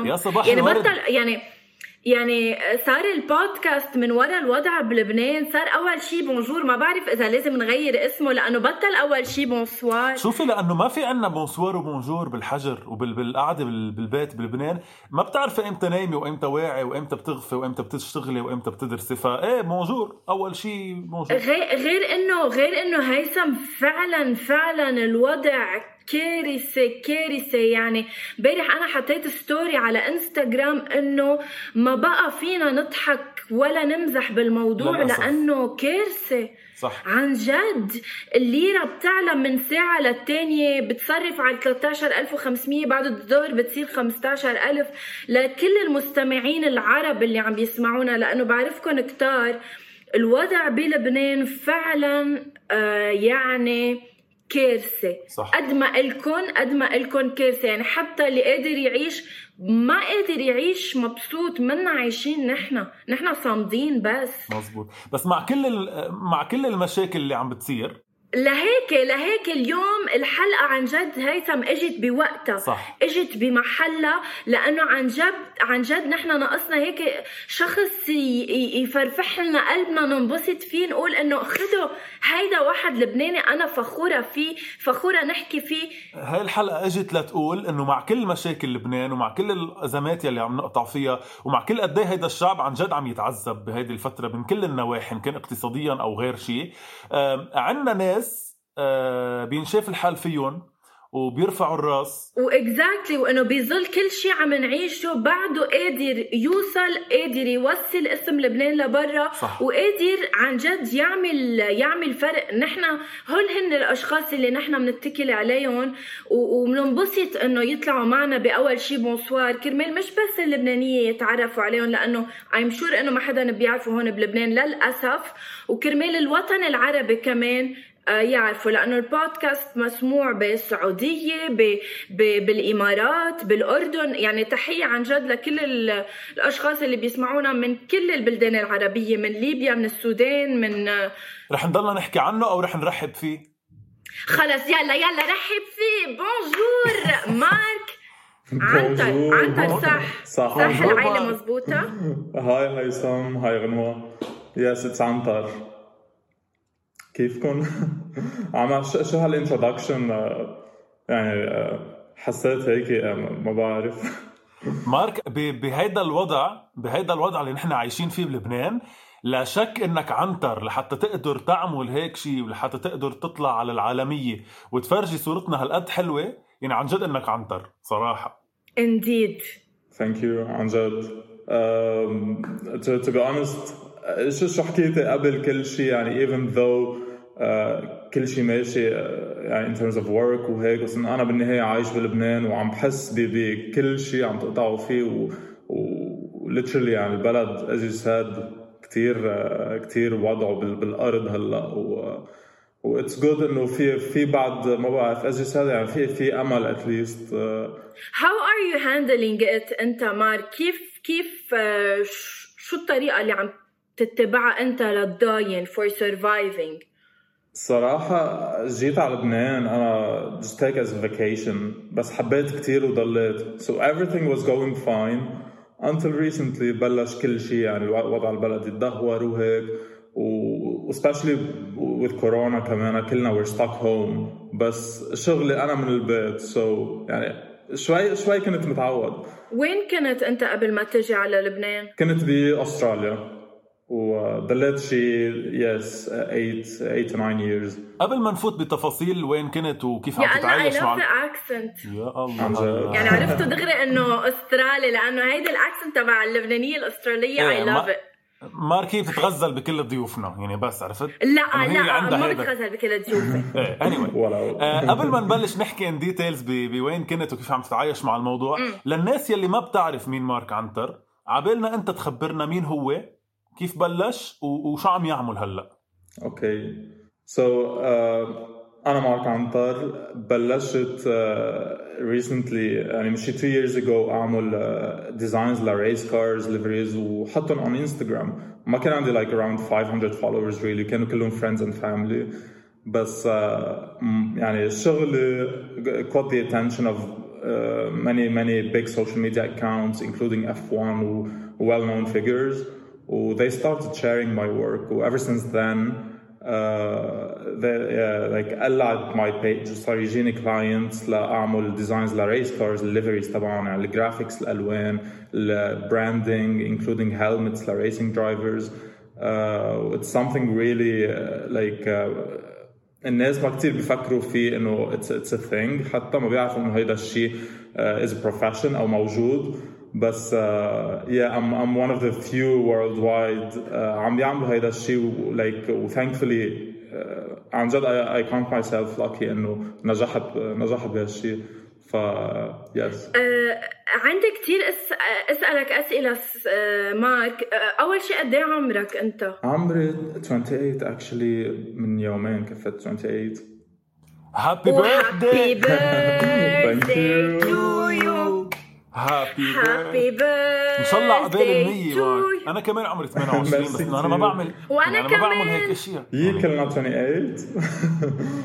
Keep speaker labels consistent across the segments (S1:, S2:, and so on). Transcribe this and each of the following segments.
S1: هيثم
S2: يا صباح
S1: يعني
S2: الورد.
S1: بطل يعني يعني صار البودكاست من وراء الوضع بلبنان صار أول شيء بونجور. ما بعرف إذا لازم نغير اسمه لأنه بطل أول شيء بونسوار.
S2: شوفي لأنه ما في عنا بونسوار وبونجور بالحجر وبالقعده بالبيت بلبنان. ما بتعرفي إمتى نايمة وإمتى واعي وإمتى بتغفي وإمتى بتشتغلي وإمتى بتدرسي. فايه بونجور. أول شيء بونجور.
S1: غير غير انه غير إنه هيثم فعلا فعلا الوضع كارثة كارثة يعني. امبارح أنا حطيت ستوري على انستغرام إنه ما بقى فينا نضحك ولا نمزح بالموضوع
S2: للأسف.
S1: لأنه كارثة.
S2: صح.
S1: عن جد الليرة بتعلى من ساعة للتانية بتصرف على 13500 بعد الظهر بتصير 15000 لكل المستمعين العرب اللي عم بيسمعونا لأنه بعرفكم كتار الوضع بلبنان فعلا آه يعني كارثة.
S2: صح.
S1: قد ما إلكن قد ما إلكن كارثة. يعني حتى اللي قادر يعيش ما قادر يعيش مبسوط. منا عايشين نحن. نحن صامدين بس.
S2: مزبوط بس مع كل مع كل المشاكل اللي عم بتصير
S1: لهيك لهيك اليوم الحلقة عن جد هيثم إجت بوقتها
S2: صح.
S1: إجت بمحلها لأنه عن جد عن جد نحن ناقصنا هيك شخص يفرفح لنا قلبنا ننبسط فيه نقول إنه خدوا هيدا واحد لبناني أنا فخورة فيه فخورة نحكي فيه
S2: هاي الحلقة إجت لتقول إنه مع كل مشاكل لبنان ومع كل الأزمات يلي عم نقطع فيها ومع كل قد إيه هيدا الشعب عن جد عم يتعذب بهيدي الفترة من كل النواحي إن كان اقتصاديا أو غير شيء عنا ناس بينشاف الحال فيهم وبيرفعوا الراس.
S1: وإكزاكتلي وإنه بظل كل شيء عم نعيشه بعده قادر يوصل قادر يوصل اسم لبنان لبرا
S2: صح.
S1: وقادر عن جد يعمل يعمل فرق. نحن هول هن الأشخاص اللي نحن بنتكل عليهم وبننبسط إنه يطلعوا معنا بأول شيء بونسوار كرمال مش بس اللبنانية يتعرفوا عليهم لأنه I'm sure إنه ما حدا بيعرفوا هون بلبنان للأسف. وكرمال الوطن العربي كمان آه، يعرفوا لأنه البودكاست مسموع بالسعودية ب... ب... بالإمارات بالأردن. يعني تحية عن جد لكل ال... الأشخاص اللي بيسمعونا من كل البلدان العربية من ليبيا من السودان من آه،
S2: رح نضلنا نحكي عنه أو رح نرحب فيه؟
S1: خلص يلا يلا رحب فيه. بونجور مارك عنتر. عنتر صح.
S3: صح.
S1: صح
S2: العيلة.
S1: مزبوطه
S3: hi هيثم hi غنوة. yes it's عنتر كيفكن؟ عم شو شو هال introduction يعني آه، حسيت هيك آه، ما بعرف.
S2: مارك ب- بهيدا الوضع بهيدا الوضع اللي نحن عايشين فيه بلبنان لا شك إنك عنتر لحتى تقدر تعمل هيك شيء ولحتى تقدر تطلع على العالمية وتفرجي صورتنا هالقد حلوة يعني عن جد إنك عنتر صراحة.
S1: indeed
S3: thank you عن جد. to to be honest شو شو حكيتي قبل كل شيء يعني even though آه، كل شيء ماشي آه، يعني in terms of work وهيك بس أنا بالنهاية عايش بلبنان وعم بحس بكل شيء عم تقطعوا فيه و, و يعني البلد as you said كثير كثير وضعه بال- بالأرض هلأ و what's good إنه في في بعد ما بعرف you said يعني في في أمل آه،
S1: How are you handling it أنت مارك كيف كيف آه، شو الطريقة اللي عم تتبعها أنت للضاين for surviving.
S3: صراحة جيت على لبنان أنا just take as a vacation بس حبيت كتير وضليت. So everything was going fine until recently بلش كل شيء يعني الو- وضع البلد يتدهور وهيك. و especially with corona كمان كلنا we're stuck home. بس شغلي أنا من البيت so يعني شوي شوي كنت متعود.
S1: وين كنت أنت قبل ما تجي على لبنان؟
S3: كنت بأستراليا. وضليت شي يس 8 8 to 9 years
S2: قبل ما نفوت بتفاصيل وين كنت وكيف عم تتعايش مع
S1: accent
S2: يا
S3: عن جد.
S2: الله
S1: يعني عرفتوا دغري إنه أسترالي لأنه هيدا ال accent تبع اللبنانية الأسترالية
S2: إيه،
S1: I-
S2: I
S1: love it
S2: ماركي بتتغزل بكل ضيوفنا يعني بس عرفت؟
S1: لا لا ما. بتغزل بكل ضيوفي
S2: إيه anyway
S3: ولو
S2: آه، قبل ما نبلش نحكي in details بوين كنت وكيف عم تتعايش مع الموضوع للناس يلي ما بتعرف مين مارك عنتر عبالنا أنت تخبرنا مين هو كيف بلش وشو عم يعمل هلأ.
S3: okay. so uh, أنا مارك عنتر. بلشت uh, recently يعني مشي 3 years اجو أعمل designs ل race cars liveries وحطهم على انستغرام ما كان عندي like like around 500 followers really كانوا كلهم friends and family بس uh, يعني الشغل caught the attention of many many big social media accounts including F1 و well known figures و they started sharing my work و ever since then uh, they, yeah, like قلعت my page صار يجيني clients لأعمل designs ل race cars ال liveries تبعهم يعني ال graphics الألوان ال branding including helmets ل racing drivers uh, it's something really uh, like uh, الناس ما كتير بيفكروا فيه انه it's, it's a thing حتى ما بيعرفوا انه هيدا الشيء uh, is a profession أو موجود بس uh, yeah I'm, I'm one of the few worldwide uh, عم يعملوا هيدا الشيء و- like و thankfully uh, عن جد I, I count myself lucky انه نجحت نجحت بهالشيء ف yes.
S1: آه، عندي كتير أس... آه، أسألك أسئلة س- آه، مارك آه، أول شيء قد إيه عمرك أنت؟
S3: عمري 28 actually من يومين كفت 28
S2: happy
S1: و
S2: happy birthday
S3: Thank
S1: birthday
S3: you.
S1: to you
S2: happy
S1: happy birthday
S2: ان شاء الله عقبال المية مارك أنا كمان عمري 28 بس أنا ما. بعمل
S1: وأنا
S2: يعني ما بعمل
S1: كمان.
S2: هيك أشياء.
S3: يي كلنا 28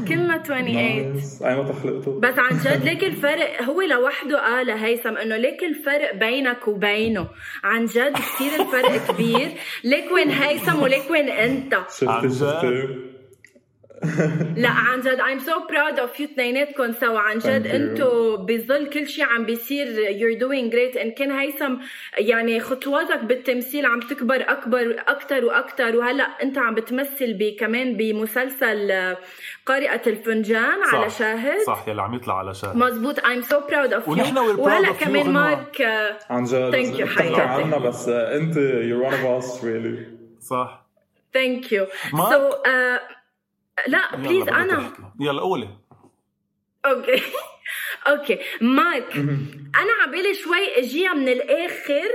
S1: كلنا 28
S3: nice اي متى خلقتوا؟
S1: بس عن جد ليك الفرق هو لوحده قال هيثم إنه ليك الفرق بينك وبينه. عن جد كثير الفرق كبير. ليك وين هيثم وليك وين أنت.
S2: عن
S3: شفتي؟
S2: جد؟
S1: لا عن جد I'm so proud of you اثنيناتكم سوا عن جد. أنتوا بظل كل شيء عم بيصير you're doing great. ان كان هيثم يعني خطواتك بالتمثيل عم تكبر أكبر أكثر وأكثر وهلأ أنت عم بتمثل كمان بمسلسل آه، قارئة الفنجان على شاهد.
S2: صح يلي عم يطلع على شاهد.
S1: مزبوط I'm so proud of you.
S2: ونحن we're proud وهلأ
S1: كمان. مارك
S3: عن جد
S1: Thank you,
S3: بتحكي
S1: حياتي.
S3: عنا بس آه، أنت you're one of us really.
S2: صح.
S1: Thank you.
S2: مارك؟
S1: لا please
S2: أنا. يلا قولي.
S1: okay. okay. مارك أنا عبالي شوي أجيها من الآخر.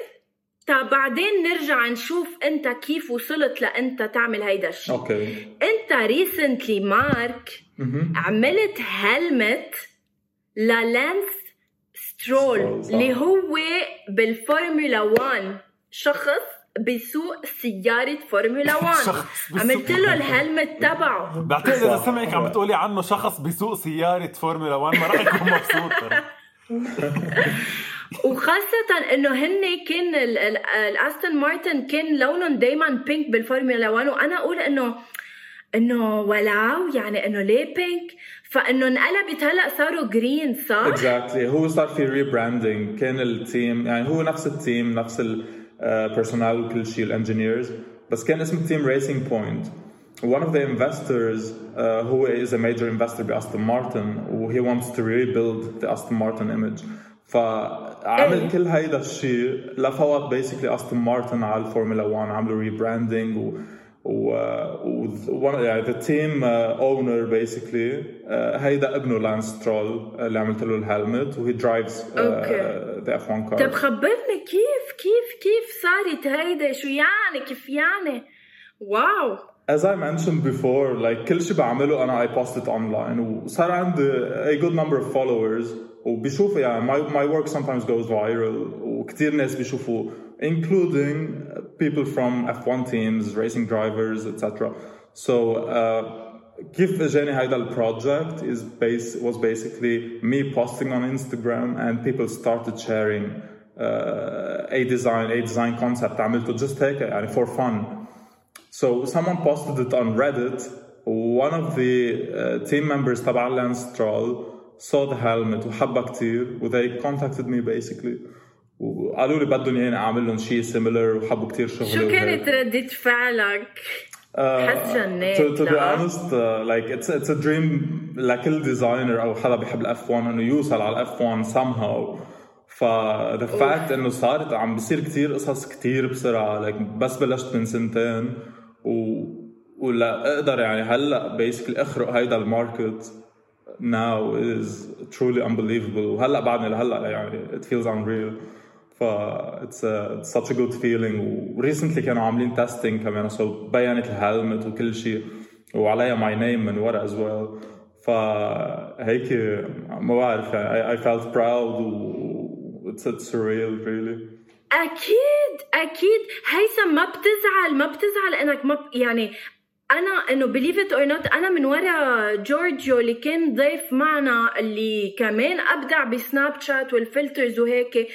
S1: تا بعدين نرجع نشوف أنت كيف وصلت لأنت تعمل هيدا الشيء.
S3: okay.
S1: أنت recently مارك. عملت helmet للانس سترول. اللي هو بالفورمولا 1 شخص. بيسوق سيارة فورمولا 1
S2: شخص بيسوق-
S1: عملت له ال helmet تبعه.
S2: بعتقد
S3: إذا.
S2: سمعك عم بتقولي عنه شخص بيسوق سيارة فورمولا 1 ما راح يكون مبسوط.
S1: وخاصة إنه هن كان ال- ال- الاستون مارتن كان لونهم دايما pink بالفورمولا 1 وأنا أقول انه إنه ولعوا يعني إنه ليه pink فإنه انقلبت هلأ صاروا green صح؟
S3: exactly هو صار في rebranding كان ال team يعني هو نفس ال team نفس ال personnel وكل شيء ال engineers بس كان اسم ال team Racing Point one of the investors uh, هو is a major investor بأستون مارتن و he wants to rebuild the Aston Martin image. فعمل
S1: إيه.
S3: كل هيدا الشيء لفوت basically استون مارتن على الفورمولا 1 عملوا rebranding و و و one- يعني the team uh, owner basically uh, هيدا ابنه لانس سترول اللي عملت له ال helmet و
S1: he
S3: drives okay. the F1
S1: طب
S3: car
S1: خبرني كيف كيف كيف صارت هيدا شو يعني كيف يعني؟ wow
S3: As I mentioned before, like كل شيء بعمله أنا I post it online وصار عندي a good number of followers وبيشوفوا يعني my, my work sometimes goes viral وكتير ناس بيشوفوا including people from F1 teams, racing drivers, etc. So uh, كيف اجاني هيدا البروجكت is base was basically me posting on Instagram and people started sharing uh, a design a design concept عملته just هيك يعني for fun so someone posted it on Reddit. One of the uh, team members تبع Lance Troll saw the helmet وحبها كتير و they contacted me basically وقالوا لي بدهم ياني أعمل لهم شيء similar وحبوا كتير شغلي
S1: شو كانت ردة فعلك؟ حس جنيت
S3: be honest uh, like it's it's a dream لكل designer أو حدا بيحب ال F1 إنه يوصل على ال F1 somehow. ف the fact إنه صارت عم بصير كتير قصص كتير بسرعة like بس بلشت من سنتين و ولا أقدر يعني هلأ basically أخرق هيدا ال market now is truly unbelievable. وهلأ بعدني لهلأ يعني it feels unreal. ف it's such a good feeling. و recently كانوا عاملين testing كمان. so بينت ال helmet وكل شيء. وعليها my name من ورا as well فهيك ما بعرف. يعني I, felt proud. و it's, it's surreal really.
S1: أكيد أكيد. هيثم ما بتزعل ما بتزعل إنك ما. يعني أنا إنه believe it or not أنا من ورا جورجيو اللي كان ضيف معنا اللي كمان أبدع بسناب شات وال filters وهيك.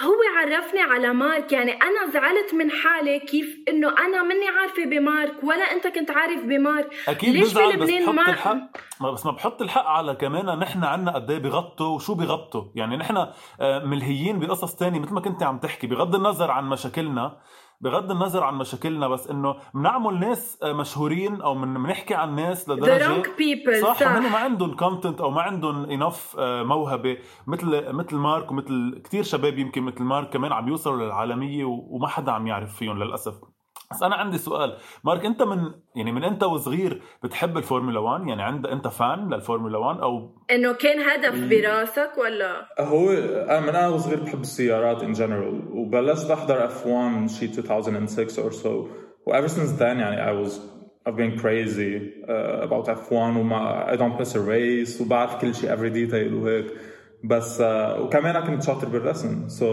S1: هو عرفني على مارك. يعني أنا زعلت من حالي كيف إنه أنا مني عارفة بمارك ولا أنت كنت عارف بمارك.
S2: أكيد ليش بزعل بس بحط ما... الحق. ما بس ما بحط الحق على كمان نحن عنا قد إيه بغطوا وشو بغطوا. يعني نحن آه، ملهيين بقصص تانية مثل ما كنت عم تحكي بغض النظر عن مشاكلنا. بغض النظر عن مشاكلنا بس إنه بنعمل ناس آه، مشهورين أو من بنحكي عن ناس
S1: لدرجة
S2: صح, صح. ما عندهم كونتنت أو ما عندهم انف آه، موهبة مثل مثل مارك ومثل كثير شباب يمكن مثل مارك كمان عم يوصلوا للعالمية وما حدا عم يعرف فيهم للأسف بس أنا عندي سؤال. مارك أنت من يعني من أنت وصغير بتحب الفورمولا 1 يعني عند أنت fan للفورمولا 1 أو
S1: إنه كان هدف براسك ولا؟
S3: هو أنا من أنا وصغير بحب السيارات in general وبلشت احضر F1 شي 2006 or so. و ever since then يعني I was I've been crazy uh, about F1 وما I don't miss a race وبعرف كل شيء every detail وهيك. بس uh, وكمان كنت شاطر بالرسم. So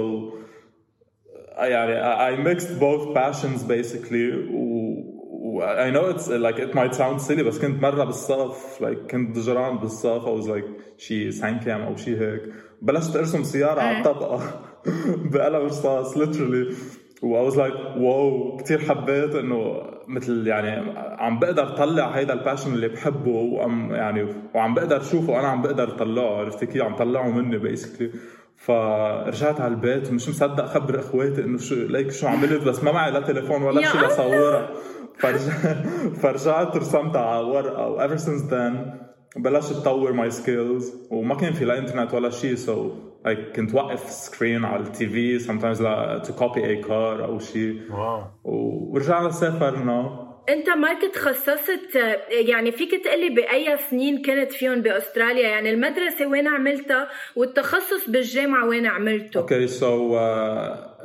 S3: يعني I mixed both passions basically. و I know it's like it might sound silly بس كنت مرة بالصف like كنت ضجران بالصف. I was like شي cinquième أو شي هيك. بلشت أرسم سيارة على الطبقة بقلم رصاص literally. و I was like wow كثير حبيت إنه مثل يعني عم بقدر طلع هيدا ال passion اللي بحبه وعم يعني وعم بقدر اشوفه أنا عم بقدر طلعه عرفت كيف؟ عم طلعه مني basically فرجعت على البيت ومش مصدق خبر إخواتي إنه شو ليك شو عملت بس ما معي لا تليفون ولا شيء لصورها. فرجعت فرجعت رسمتها على ورقة و ever since then بلشت تطور my skills وما كان في لا انترنت ولا شيء so so like كنت وقف screen على ال TV sometimes ل to copy a car أو شيء
S2: واو!
S3: ورجعنا سافرنا.
S1: انت مارك تخصصت يعني فيك تقلي بأي سنين كنت فيهم بأستراليا؟ يعني المدرسة وين عملتها والتخصص بالجامعة وين عملته؟
S3: Okay so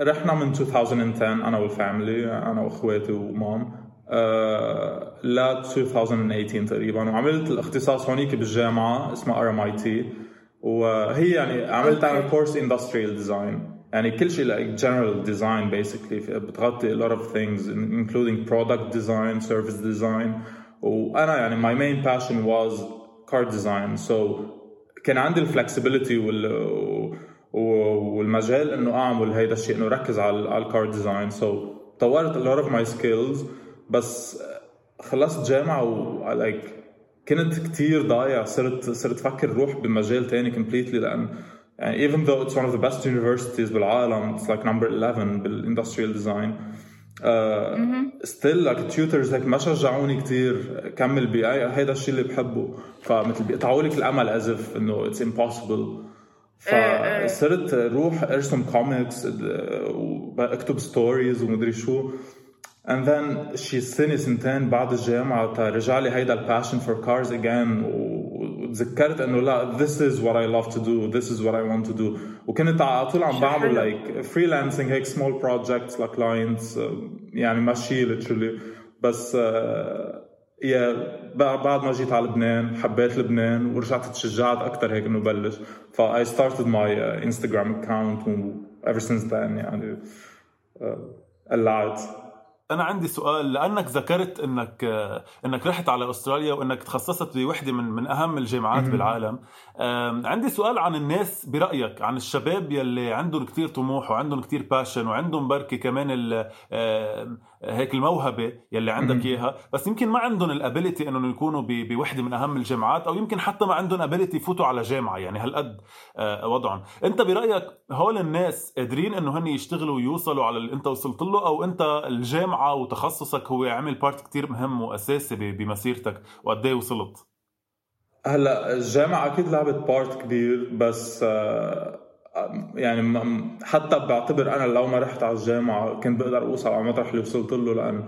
S3: رحنا من 2010 أنا وال family أنا وأخواتي و mom. Uh, ل 2018 تقريبا. وعملت الاختصاص هونيك بالجامعة اسمها RMIT وهي يعني عملت أنا course industrial design يعني كل شيء like general design basically بتغطي a lot of things including product design service design. وأنا يعني my main passion was car design. So كان عندي ال flexibility وال والمجال إنه أعمل هيدا الشيء إنه ركز على ال car design so طورت a lot of my skills. بس خلصت جامعة و like كنت كتير ضايع صرت صرت فكر روح بمجال تاني completely لأن يعني even though it's one of the best universities بالعالم it's like number 11 بال industrial design uh, still like tutors هيك ما شجعوني كثير كمل بهيدا الشيء اللي بحبه. فمثل بيقطعوا لك الأمل as if إنه it's impossible. فصرت روح أرسم كوميكس واكتب stories ومدري شو. And then شي سنة سنتين بعد الجامعة رجع لي هيدا ال passion for cars again وتذكرت انه لا this is what I love to do this is what I want to do وكنت على طول عم بعمل like freelancing هيك small projects لكلاينتس يعني ماشي literally بس يا بعد ما جيت على لبنان حبيت لبنان ورجعت تشجعت اكثر هيك انه بلش ف I started my Instagram account و ever since then يعني قلعت
S2: أنا عندي سؤال لأنك ذكرت إنك إنك رحت على أستراليا وإنك تخصصت بوحدة من من أهم الجامعات بالعالم. عندي سؤال عن الناس برأيك عن الشباب يلي عندهم كثير طموح وعندهم كثير passion وعندهم بركي كمان هيك الموهبة يلي عندك إياها. بس يمكن ما عندهم ال ability إنهم يكونوا بوحدة من أهم الجامعات أو يمكن حتى ما عندهم ability يفوتوا على جامعة يعني هالقد آه، وضعهم. أنت برأيك هول الناس قادرين إنه هن يشتغلوا ويوصلوا على اللي أنت وصلت له أو أنت الجامعة وتخصصك هو عمل part كتير مهم وأساسي بمسيرتك وقد إيه وصلت؟
S3: هلأ الجامعة أكيد لعبت part كبير بس آه، يعني حتى بعتبر أنا لو ما رحت على الجامعة كنت بقدر أوصل على المطرح اللي وصلت له لأن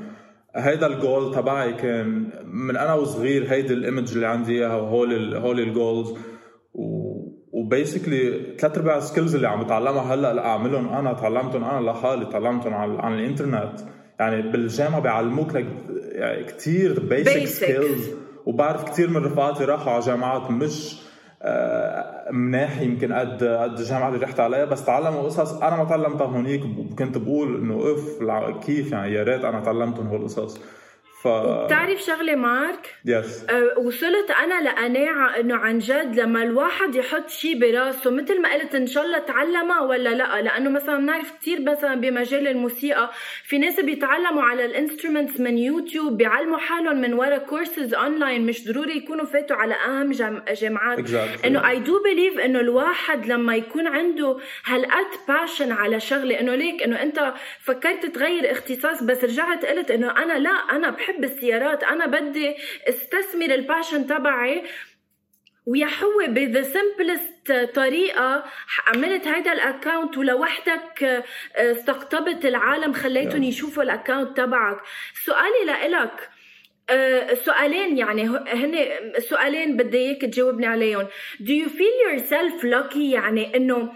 S3: هيدا الجول تبعي كان من أنا وصغير هيدي ال image اللي عندي إياها وهول هول ال goals و basically ثلاث ارباع ال skills اللي عم بتعلمها هلأ لأعملهم. أنا تعلمتهم أنا لحالي تعلمتهم عن, عن الإنترنت. يعني بالجامعة بيعلموك لك يعني كثير basic skills وبعرف كثير من رفقاتي راحوا على جامعات مش مناح يمكن قد قد الجامعة اللي رحت عليها بس تعلموا قصص. أنا ما تعلمتها هونيك وكنت بقول إنه اف كيف يعني؟ يا ريت أنا تعلمتهم هول القصص.
S1: ف... بتعرف شغلة مارك؟
S3: Yes
S1: أه وصلت أنا لقناعة إنه عن جد لما الواحد يحط شيء براسه مثل ما قلت إن شاء الله تعلمها ولا لأ لأنه مثلا بنعرف كثير مثلا بمجال الموسيقى في ناس بيتعلموا على ال instruments من يوتيوب بيعلموا حالهم من ورا courses online مش ضروري يكونوا فاتوا على أهم جامعات
S3: exactly.
S1: إنه I do believe إنه الواحد لما يكون عنده هالقد passion على شغلة إنه ليك إنه أنت فكرت تغير اختصاص بس رجعت قلت إنه أنا لأ أنا بحب بحب السيارات. أنا بدي أستثمر ال passion تبعي ويا هو by the simplest طريقة. عملت هيدا ال account ولوحدك آه، استقطبت العالم خليتهم يشوفوا ال account تبعك. سؤالي لإلك آه، سؤالين يعني هن سؤالين بدي إياك تجاوبني عليهم. Do you feel yourself lucky يعني إنه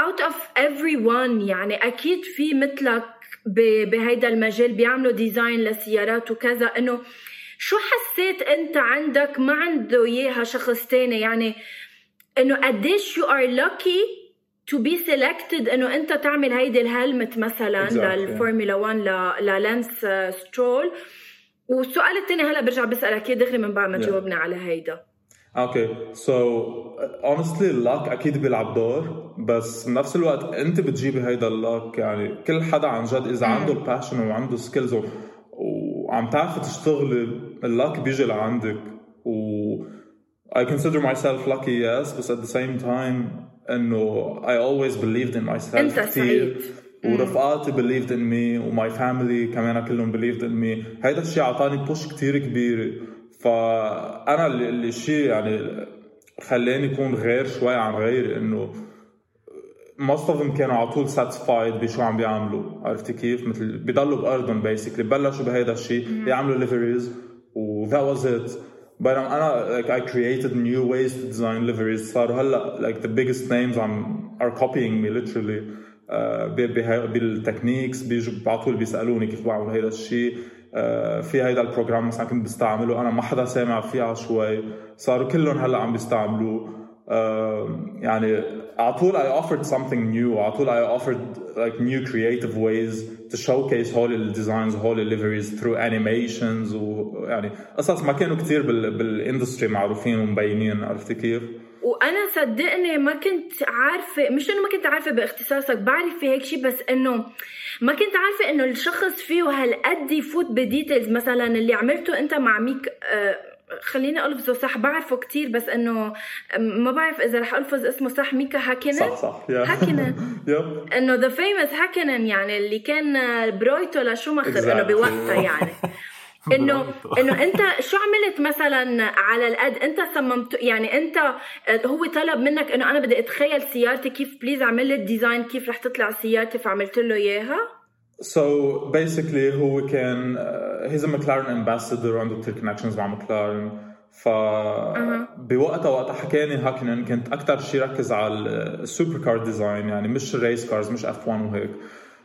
S1: out of everyone يعني أكيد في مثلك بهيدا المجال بيعملوا design لسيارات وكذا إنه شو حسيت أنت عندك؟ ما عنده إياها شخص تاني. يعني إنه قديش you are lucky to be selected إنه أنت تعمل هيدي ال helmet مثلا exactly. للفورمولا 1 للانس سترول والسؤال الثاني هلا برجع بسالك اياه دغري من بعد ما تجاوبنا على هيدا.
S3: Okay so honestly ال luck أكيد بيلعب دور بس بنفس الوقت أنت بتجيبي هيدا ال luck يعني كل حدا عن جد إذا عنده ال passion وعنده skills وعم تعرفي تشتغلي ال luck بيجي لعندك. و I consider myself lucky yes بس at the same time إنه I always believed in myself
S1: أنت سعيد
S3: ورفقاتي believed in me و my family كمان كلهم believed in me. هيدا الشيء أعطاني push كثير كبيره فأنا اللي الشيء يعني خلاني يكون غير شوي عن غيري إنه most of them كانوا على طول satisfied بشو عم بيعملوا. عرفتي كيف؟ مثل بيضلوا بارضهم basically بلشوا بهيدا الشيء يعملوا liveries و that was it. بينما أنا like I created new ways to design liveries. صاروا هلأ like the biggest names عم are copying me literally. uh, بال techniques بيجوا على طول بيسألوني كيف بعمل هيدا الشيء. في هيدا ال program مثلا كنت بستعمله أنا ما حدا سامع فيه شوي. صاروا كلهم هلأ عم بيستعملوه. يعني على طول I offered something new. على طول I offered like new creative ways to showcase هول ال designs هول ال liveries through animations ويعني قصص ما كانوا كثير بال industry معروفين ومبينين عرفتي كيف؟
S1: وأنا صدقني ما كنت عارفة مش إنه ما كنت عارفة باختصاصك بعرف في هيك شيء بس إنه ما كنت عارفة إنه الشخص فيه هالقد يفوت ب details مثلا اللي عملته أنت مع ميك آه خليني الفظه صح بعرفه كتير بس إنه ما بعرف إذا رح ألفظ اسمه صح ميكا هاكينن؟
S3: صح صح
S1: هاكينن. إنه the famous هاكينن يعني اللي كان برو يتو لشوماخر إنه بوقتها يعني. انه إنه أنت شو عملت مثلا على القد أنت صممت يعني أنت هو طلب منك إنه أنا بدي أتخيل سيارتي كيف please اعمل لي ال design كيف رح تطلع سيارتي فعملت له إياها؟
S3: So basically هو كان he's ماكلارن ambassador عنده كثير connections مع ماكلارن ف بوقتها وقتها حكاني هاكنن كنت أكثر شيء ركز على ال supercar design يعني مش ال race cars مش F1 وهيك.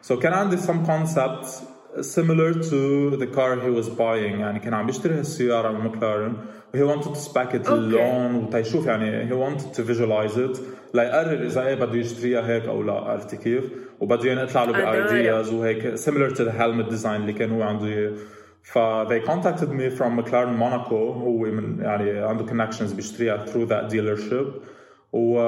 S3: سو so كان عندي some concepts similar to the car he was buying. يعني كان عم يشتري هالسيارة من مكلارن he wanted to spec it okay. اللون وتيشوف يعني he wanted to visualize it ليقرر إذا إيه بده يشتريها هيك أو لا عرفتي كيف؟ وبده يعني يطلع له بأيدياز وهيك similar to the helmet design اللي كان هو عنده إياه. ف they contacted me from McLaren Monaco هو من يعني عنده connections بيشتريها through that dealership. و...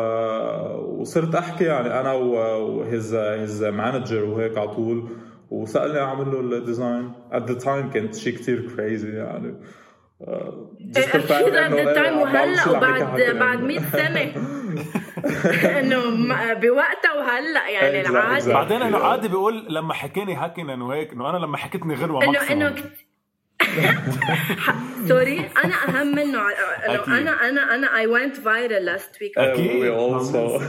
S3: وصرت أحكي يعني أنا وهيز his manager وهيك على طول. وسألني اعمل له ال design at the time كانت شيء كثير crazy يعني.
S1: أكيد at the time وهلأ وبعد بعد 100 سنة. إنه بوقتها وهلأ يعني العادي
S2: بعدين إنه عادي بيقول لما حكيني هكنا وهيك إنه أنا لما حكيتني غير انه إنه
S1: sorry أنا أهم منه أنا أنا أنا اي ونت فايرال لاست ويك
S3: أكيد. وي اولسو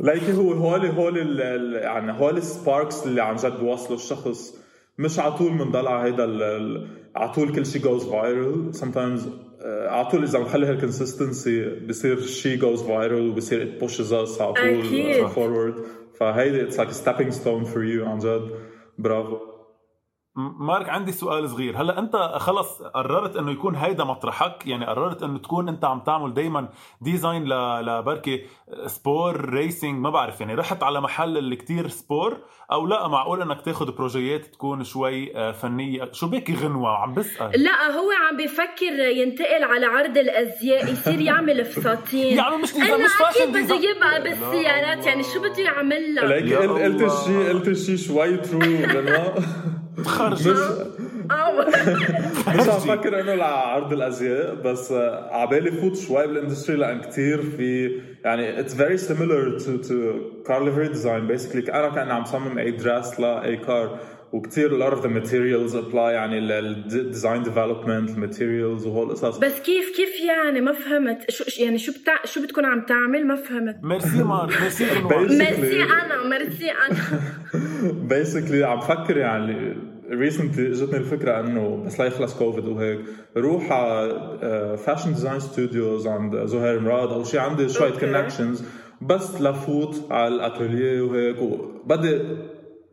S3: لايك هو هول هول يعني هول السباركس اللي عن جد بيوصلوا الشخص. مش على طول بنضل على هيدا على طول كل شيء جوز فايرل sometimes آه، على طول إذا بنخلي هالكونسستنسي بصير شيء جوز فايرل وبصير ات بوشز اس على طول فورورد فهيدي اتس لايك ستيبينج ستون فور يو عن جد. برافو.
S2: مارك عندي سؤال صغير. هلا انت خلص قررت انه يكون هيدا مطرحك؟ يعني قررت انه تكون انت عم تعمل دائما design لبركي sport racing ما بعرف يعني رحت على محل اللي كتير sport أو لا معقول إنك تاخذ projets تكون شوي آه، فنية؟ شو بك غنوة؟ عم بسأل.
S1: لا هو عم بفكر ينتقل على عرض الأزياء يصير يعمل فساتين
S2: يعني مش design مش fashion
S1: بده يبقى بالسيارات يعني شو بده يعمل لها
S3: ليك قلت الشيء قلت الشيء شوي true غنوه
S2: تخرج
S3: مش مش عم فكر إنه لعرض الأزياء بس عبالي فوت شوي بال industry لأن كثير في يعني it's very similar to to car livery design basically أنا كاني عم صمم اي dress لأي car وكثير a lot of the materials apply يعني ال design development ال materials وهول القصص
S1: بس كيف كيف يعني ما فهمت؟ شو يعني شو بتاع شو بتكون عم تعمل؟ ما فهمت.
S2: ميرسي مار merci
S1: merci أنا ميرسي أنا
S3: basically عم فكر يعني recently اجتني الفكرة إنه بس لا يخلص كوفيد وهيك روح على fashion design studios عند زهير مراد أو شيء عندي شوية connections بس لفوت على ال atelier وهيك وبدي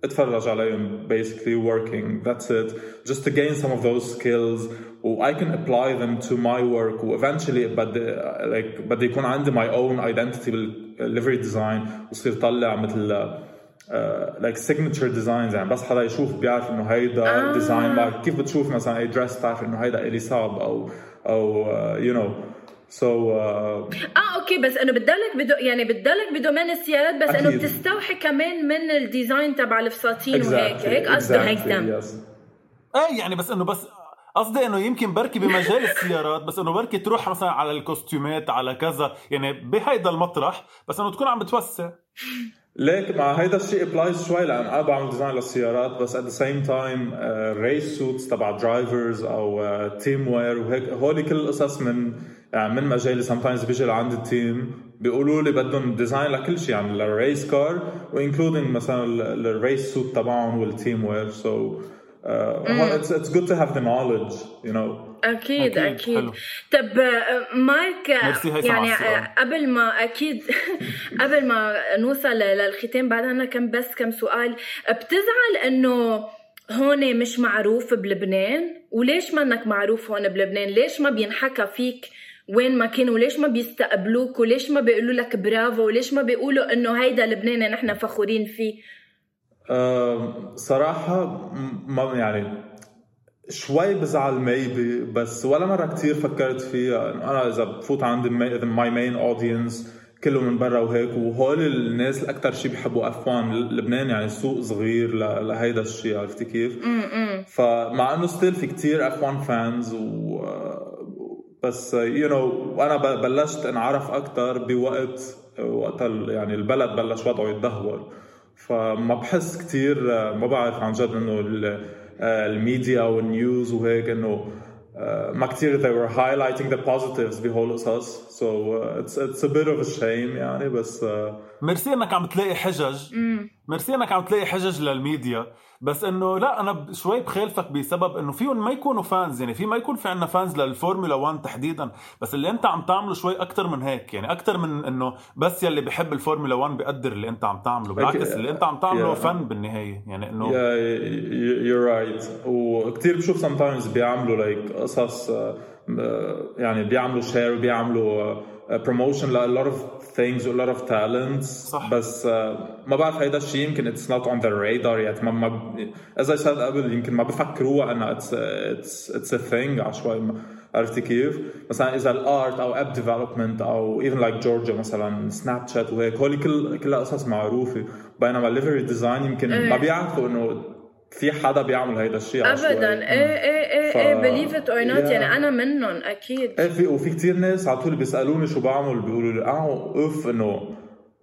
S3: اتفرج عليهم basically working that's it just to gain some of those skills و I can apply them to my work و eventually بدي like بدي يكون عندي my own identity بالlivery design وصير طلع مثل uh, like signature designs يعني بس حدا يشوف بيعرف انه هيدا آه. ديزاين كيف بتشوف مثلا اي دريس بتعرف انه هيدا الي صاب او او uh, you know so so, uh,
S1: آه أوكي بس إنه بتضلك بدو يعني بتضلك ب domaine السيارات بس إنه بتستوحي كمان من ال design تبع الفساتين exactly. وهيك هيك قصده هيثم
S2: إيه يعني بس إنه بس قصدي إنه يمكن بركي بمجال السيارات بس إنه بركي تروح مثلا على ال costumeات على كذا يعني بهيدا المطرح بس إنه تكون عم بتوسع.
S3: ليك مع هيدا الشيء applies شوي لأن أنا بعمل design للسيارات بس at the same time race suits تبع drivers أو team uh, wear وهيك هولي كل القصص من يعني من مجالي sometimes بيجي لعند ال team بيقولوا لي بدهم design لكل شيء يعني لل race car و including مثلا ال race suit تبعهم وال team wear so it's it's good to have the knowledge you
S1: know أكيد أكيد, أكيد. طب آه، مايك يعني آه، قبل ما أكيد. قبل ما نوصل للختام بعد أنا كم بس كم سؤال. بتزعل إنه هون مش معروف بلبنان؟ وليش منك معروف هون بلبنان؟ ليش ما بينحكى فيك وين ما كانوا؟ ليش ما بيستقبلوك؟ وليش ما بيقولوا لك برافو؟ وليش ما بيقولوا إنه هيدا لبنان نحن فخورين فيه؟
S3: أه صراحة ما يعني شوي بزعل maybe بس ولا مرة كتير فكرت فيها. أنا إذا بفوت عند my main audience كله من برا وهيك وهول الناس الاكثر شيء بيحبوا F1 لبنان يعني سوق صغير لهيدا الشيء عرفتي كيف؟ فمع إنه still في كتير F1 fans و بس you know, وأنا بلشت أنعرف أكثر بوقت وقت يعني البلد بلش وضعه يتدهور. فما بحس كثير ما بعرف عن جد إنه ال media وال news وهيك إنه ما كثير they were highlighting the positives بهول القصص. So it's it's a bit of a shame يعني بس uh,
S2: merci إنك عم تلاقي حجج. ميرسي إنك عم تلاقي حجج للميديا. بس إنه لا أنا شوي بخالفك بسبب إنه فيهم ما يكونوا fans يعني في ما يكون في عندنا fans للفورمولا 1 تحديدا بس اللي أنت عم تعمله شوي أكثر من هيك يعني أكثر من إنه بس يلي بحب الفورمولا 1 بيقدر اللي أنت عم تعمله بالعكس اللي أنت عم تعمله yeah. فن بالنهاية يعني إنه
S3: you're right وكثير بشوف sometimes بيعملوا like قصص آه، يعني بيعملوا share بيعملوا promotion ل a lot of things a lot of talents صح. بس uh, ما بعرف هيدا الشيء يمكن it's not on the radar yet. ما, ما as I said قبل يمكن ما بفكروها انها it's it's it's a thing. عشوائي عرفتي كيف؟ مثلا إذا ال art أو app development أو even like جورجيا مثلا سناب شات وهيك هول كل كلها قصص معروفة. بينما ال livery design يمكن ما بيعرفوا إنه في حدا بيعمل هيدا الشيء
S1: ابدا. إيه إيه إيه إيه believe it or not يعني أنا منهم أكيد.
S3: إيه في وفي كثير ناس على طول بيسألوني شو بعمل بيقولوا لي آه اوف إنه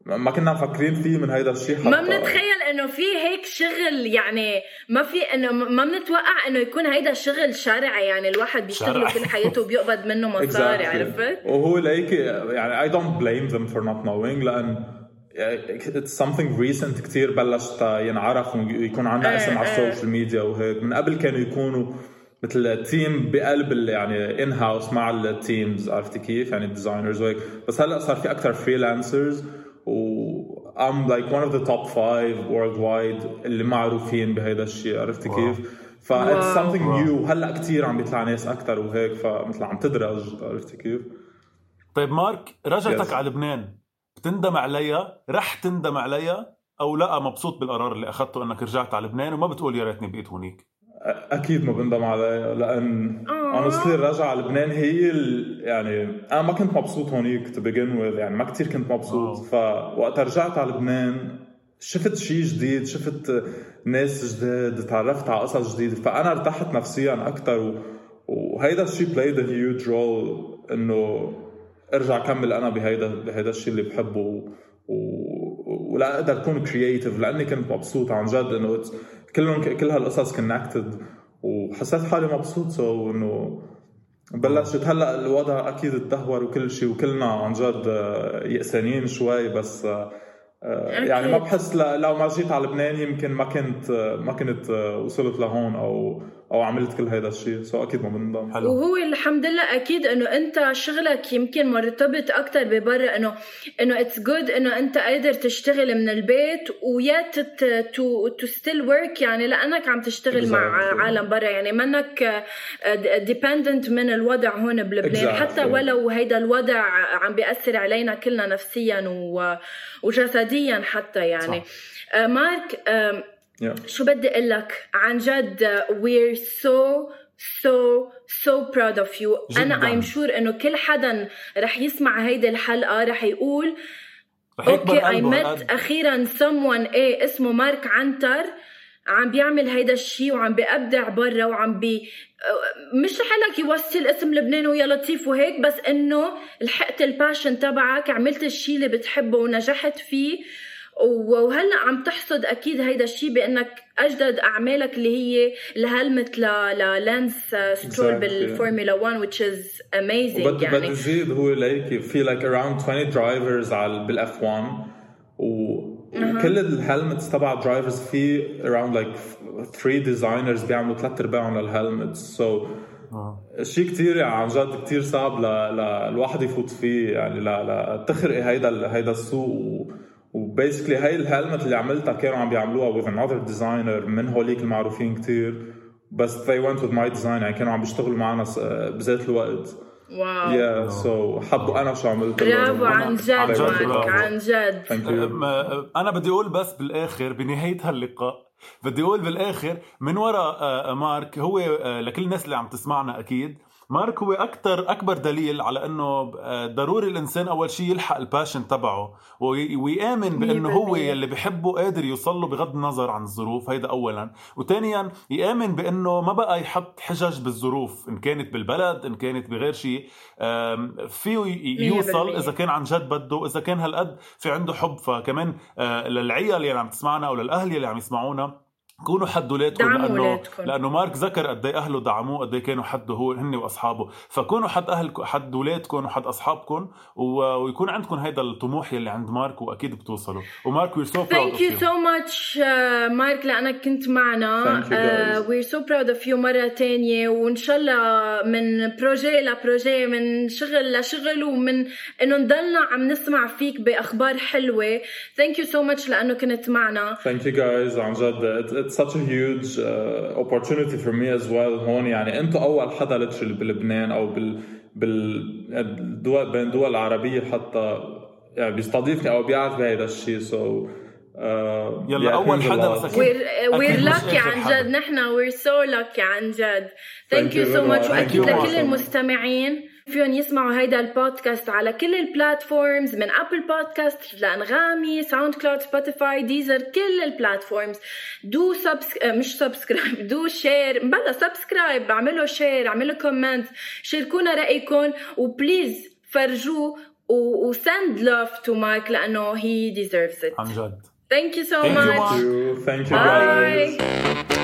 S3: ما كنا مفكرين فيه من هيدا الشيء حتى.
S1: ما بنتخيل إنه في هيك شغل يعني ما في إنه ما بنتوقع إنه يكون هيدا شغل شرعي يعني الواحد بيشتغل كل حياته وبيقبض منه مصاري exactly. عرفت؟
S3: وهو لهيك يعني I don't blame them for not knowing لأن something recent كثير بلش ينعرف ويكون عندنا
S1: إيه،
S3: اسم على
S1: إيه.
S3: السوشيال ميديا وهيك من قبل كانوا يكونوا مثل team بقلب يعني in house مع ال teams عرفتي كيف يعني ال designers وهيك بس هلأ صار في أكثر freelancers و I'm like one of the top five worldwide اللي معروفين بهيدا الشيء عرفتي كيف؟ ف it's something new هلأ كثير عم بيطلع ناس أكثر وهيك فمثل عم تدرج عرفتي كيف؟
S2: طيب مارك رجعتك
S3: Yes.
S2: على لبنان بتندم عليها رح تندم عليها أو لا مبسوط بالقرار اللي أخذته أنك رجعت على لبنان وما بتقول يا ريتني بقيت هونيك.
S3: أكيد ما بندم عليها لأن
S1: آه.
S3: honestly الرجعة على لبنان هي ال... يعني أنا ما كنت مبسوط هونيك to begin with يعني ما كثير كنت مبسوط. فوقت رجعت على لبنان شفت شيء جديد شفت ناس جديد تعرفت على قصص جديدة. فأنا ارتحت نفسيا أكثر و... وهيدا الشيء a huge role إنه ارجع كمل أنا بهيدا بهيدا الشيء اللي بحبه و... و... ولا أقدر اكون creative لاني كنت مبسوط عن جد إنه كلهم كل هالقصص connected وحسيت حالي مبسوط so إنه بلشت هلأ الوضع أكيد تدهور وكل شيء وكلنا عن جد آه، يأسانين شوي بس آه، آه، يعني ما. بحس لو ما جيت على لبنان يمكن ما كنت ما كنت وصلت لهون أو أو عملت كل هيدا الشيء. so أكيد ما بندم
S2: حلو.
S1: وهو الحمد لله أكيد إنه أنت شغلك يمكن مرتبط أكثر ببرا انه إنه it's good إنه أنت قادر تشتغل من البيت ويا to to still work يعني لأنك عم تشتغل مع
S3: Exactly.
S1: عالم برا. يعني منك dependent من الوضع هون بلبنان.
S3: Exactly.
S1: حتى ولو هيدا الوضع عم بيأثر علينا كلنا نفسيا و- وجسديا حتى يعني. آه، مارك
S3: Yeah.
S1: شو بدي أقول لك عن جد we're so so so proud of you
S2: جداً.
S1: أنا I'm sure إنه كل حدا رح يسمع هيدي الحلقة رح يقول
S2: okay
S1: I
S2: met.
S1: أخيرا someone إيه اسمه مارك عنتر عم بيعمل هيدا الشيء وعم بيبدع برا وعم بي مش رح لك يوصل اسم لبنان ويا لطيف وهيك بس إنه لحقت ال passion تبعك عملت الشيء اللي بتحبه ونجحت فيه وهلا عم تحصد أكيد هيدا الشيء بأنك أجدد أعمالك اللي هي الهلمت ل لانس سترول. بالفورمولا 1 which is amazing يعني.
S3: بدي زيد هو ليك في like around 20 drivers على بال F1 وكل ال helmets تبع drivers في around like 3 designers بيعملوا ثلاث ارباعهم لل helmets so so شيء كثير يعني عن جد كثير صعب ل... ل... الواحد يفوت فيه يعني ل... ل... تخرقي هيدا ال... هيدا السوق و... وبيسكلي هاي الهلمت اللي عملتها كانوا عم بيعملوها with another designer من هوليك المعروفين كثير بس they went with my design يعني كانوا عم بيشتغلوا معنا س- بذات الوقت.
S1: واو.
S3: Yeah so حبوا أنا شو عملت
S1: برافو. عن جد
S2: عن جد.
S1: مارك. عن جد
S2: أنا بدي أقول بس بالآخر بنهاية هاللقاء بدي أقول بالآخر من وراء آه، مارك هو آه، لكل الناس اللي عم تسمعنا أكيد مارك هو أكثر أكبر دليل على إنه آه، ضروري الإنسان أول شيء يلحق ال passion تبعه وي- ويامن بإنه هو
S1: 100%.
S2: يلي بحبه قادر يوصل له بغض النظر عن الظروف هيدا اولا وثانيا يآمن بإنه ما بقى يحط حجج بالظروف إن كانت بالبلد إن كانت بغير شيء فيه يوصل
S1: 100%.
S2: إذا كان عن جد بده إذا كان هالقد في عنده حب فكمان آه، للعيال اللي عم تسمعنا أو للأهل اللي عم يسمعونا كونوا حد ولادكم
S1: دعموا
S2: لأنه
S1: ولادكم.
S2: لأنه مارك ذكر قد إيه أهله دعموه قد إيه كانوا حده هو هن وأصحابه. فكونوا حد اهلكم حد ولادكم وحد أصحابكم و- ويكون عندكم هيدا الطموح يلي عند مارك وأكيد بتوصلوا. ومارك we're so proud
S1: Thank you so much uh, مارك لأنك كنت معنا. We're so proud of you مرة تانية وإن شاء الله من projet ل projet من شغل لشغل ومن إنه نضلنا عم نسمع فيك بأخبار حلوة. Thank you so much لأنه كنت معنا.
S3: Thank you guys. عن جد it's, such a huge uh, opportunity for me as well هون يعني. أنتم أول حدا لتشل بلبنان أو بال بالدول بين الدول العربية حتى يعني بيستضيفني أو بيعرف بهيدا الشيء so uh,
S2: يلا
S3: yeah, a
S2: حدا أكيد مش
S1: lucky
S2: آخر
S1: عن. جد. نحن we're so lucky عن جد. So
S3: very
S1: much.
S3: much.
S2: وأكيد
S1: لكل. المستمعين. فيهم يسمعوا هيدا البودكاست على كل ال platforms من Apple Podcast لأنغامي ساوند كلاود سبوتيفاي ديزر كل ال platforms do subs مش subscribe do share بلا subscribe اعملوا share اعملوا comment شاركونا رأيكم و please فرجوه و send love to مارك لأنه he deserves it
S2: عن جد
S1: thank you so
S2: Thank you
S1: much
S2: much.
S3: Thank you, thank you
S1: Bye.
S3: guys.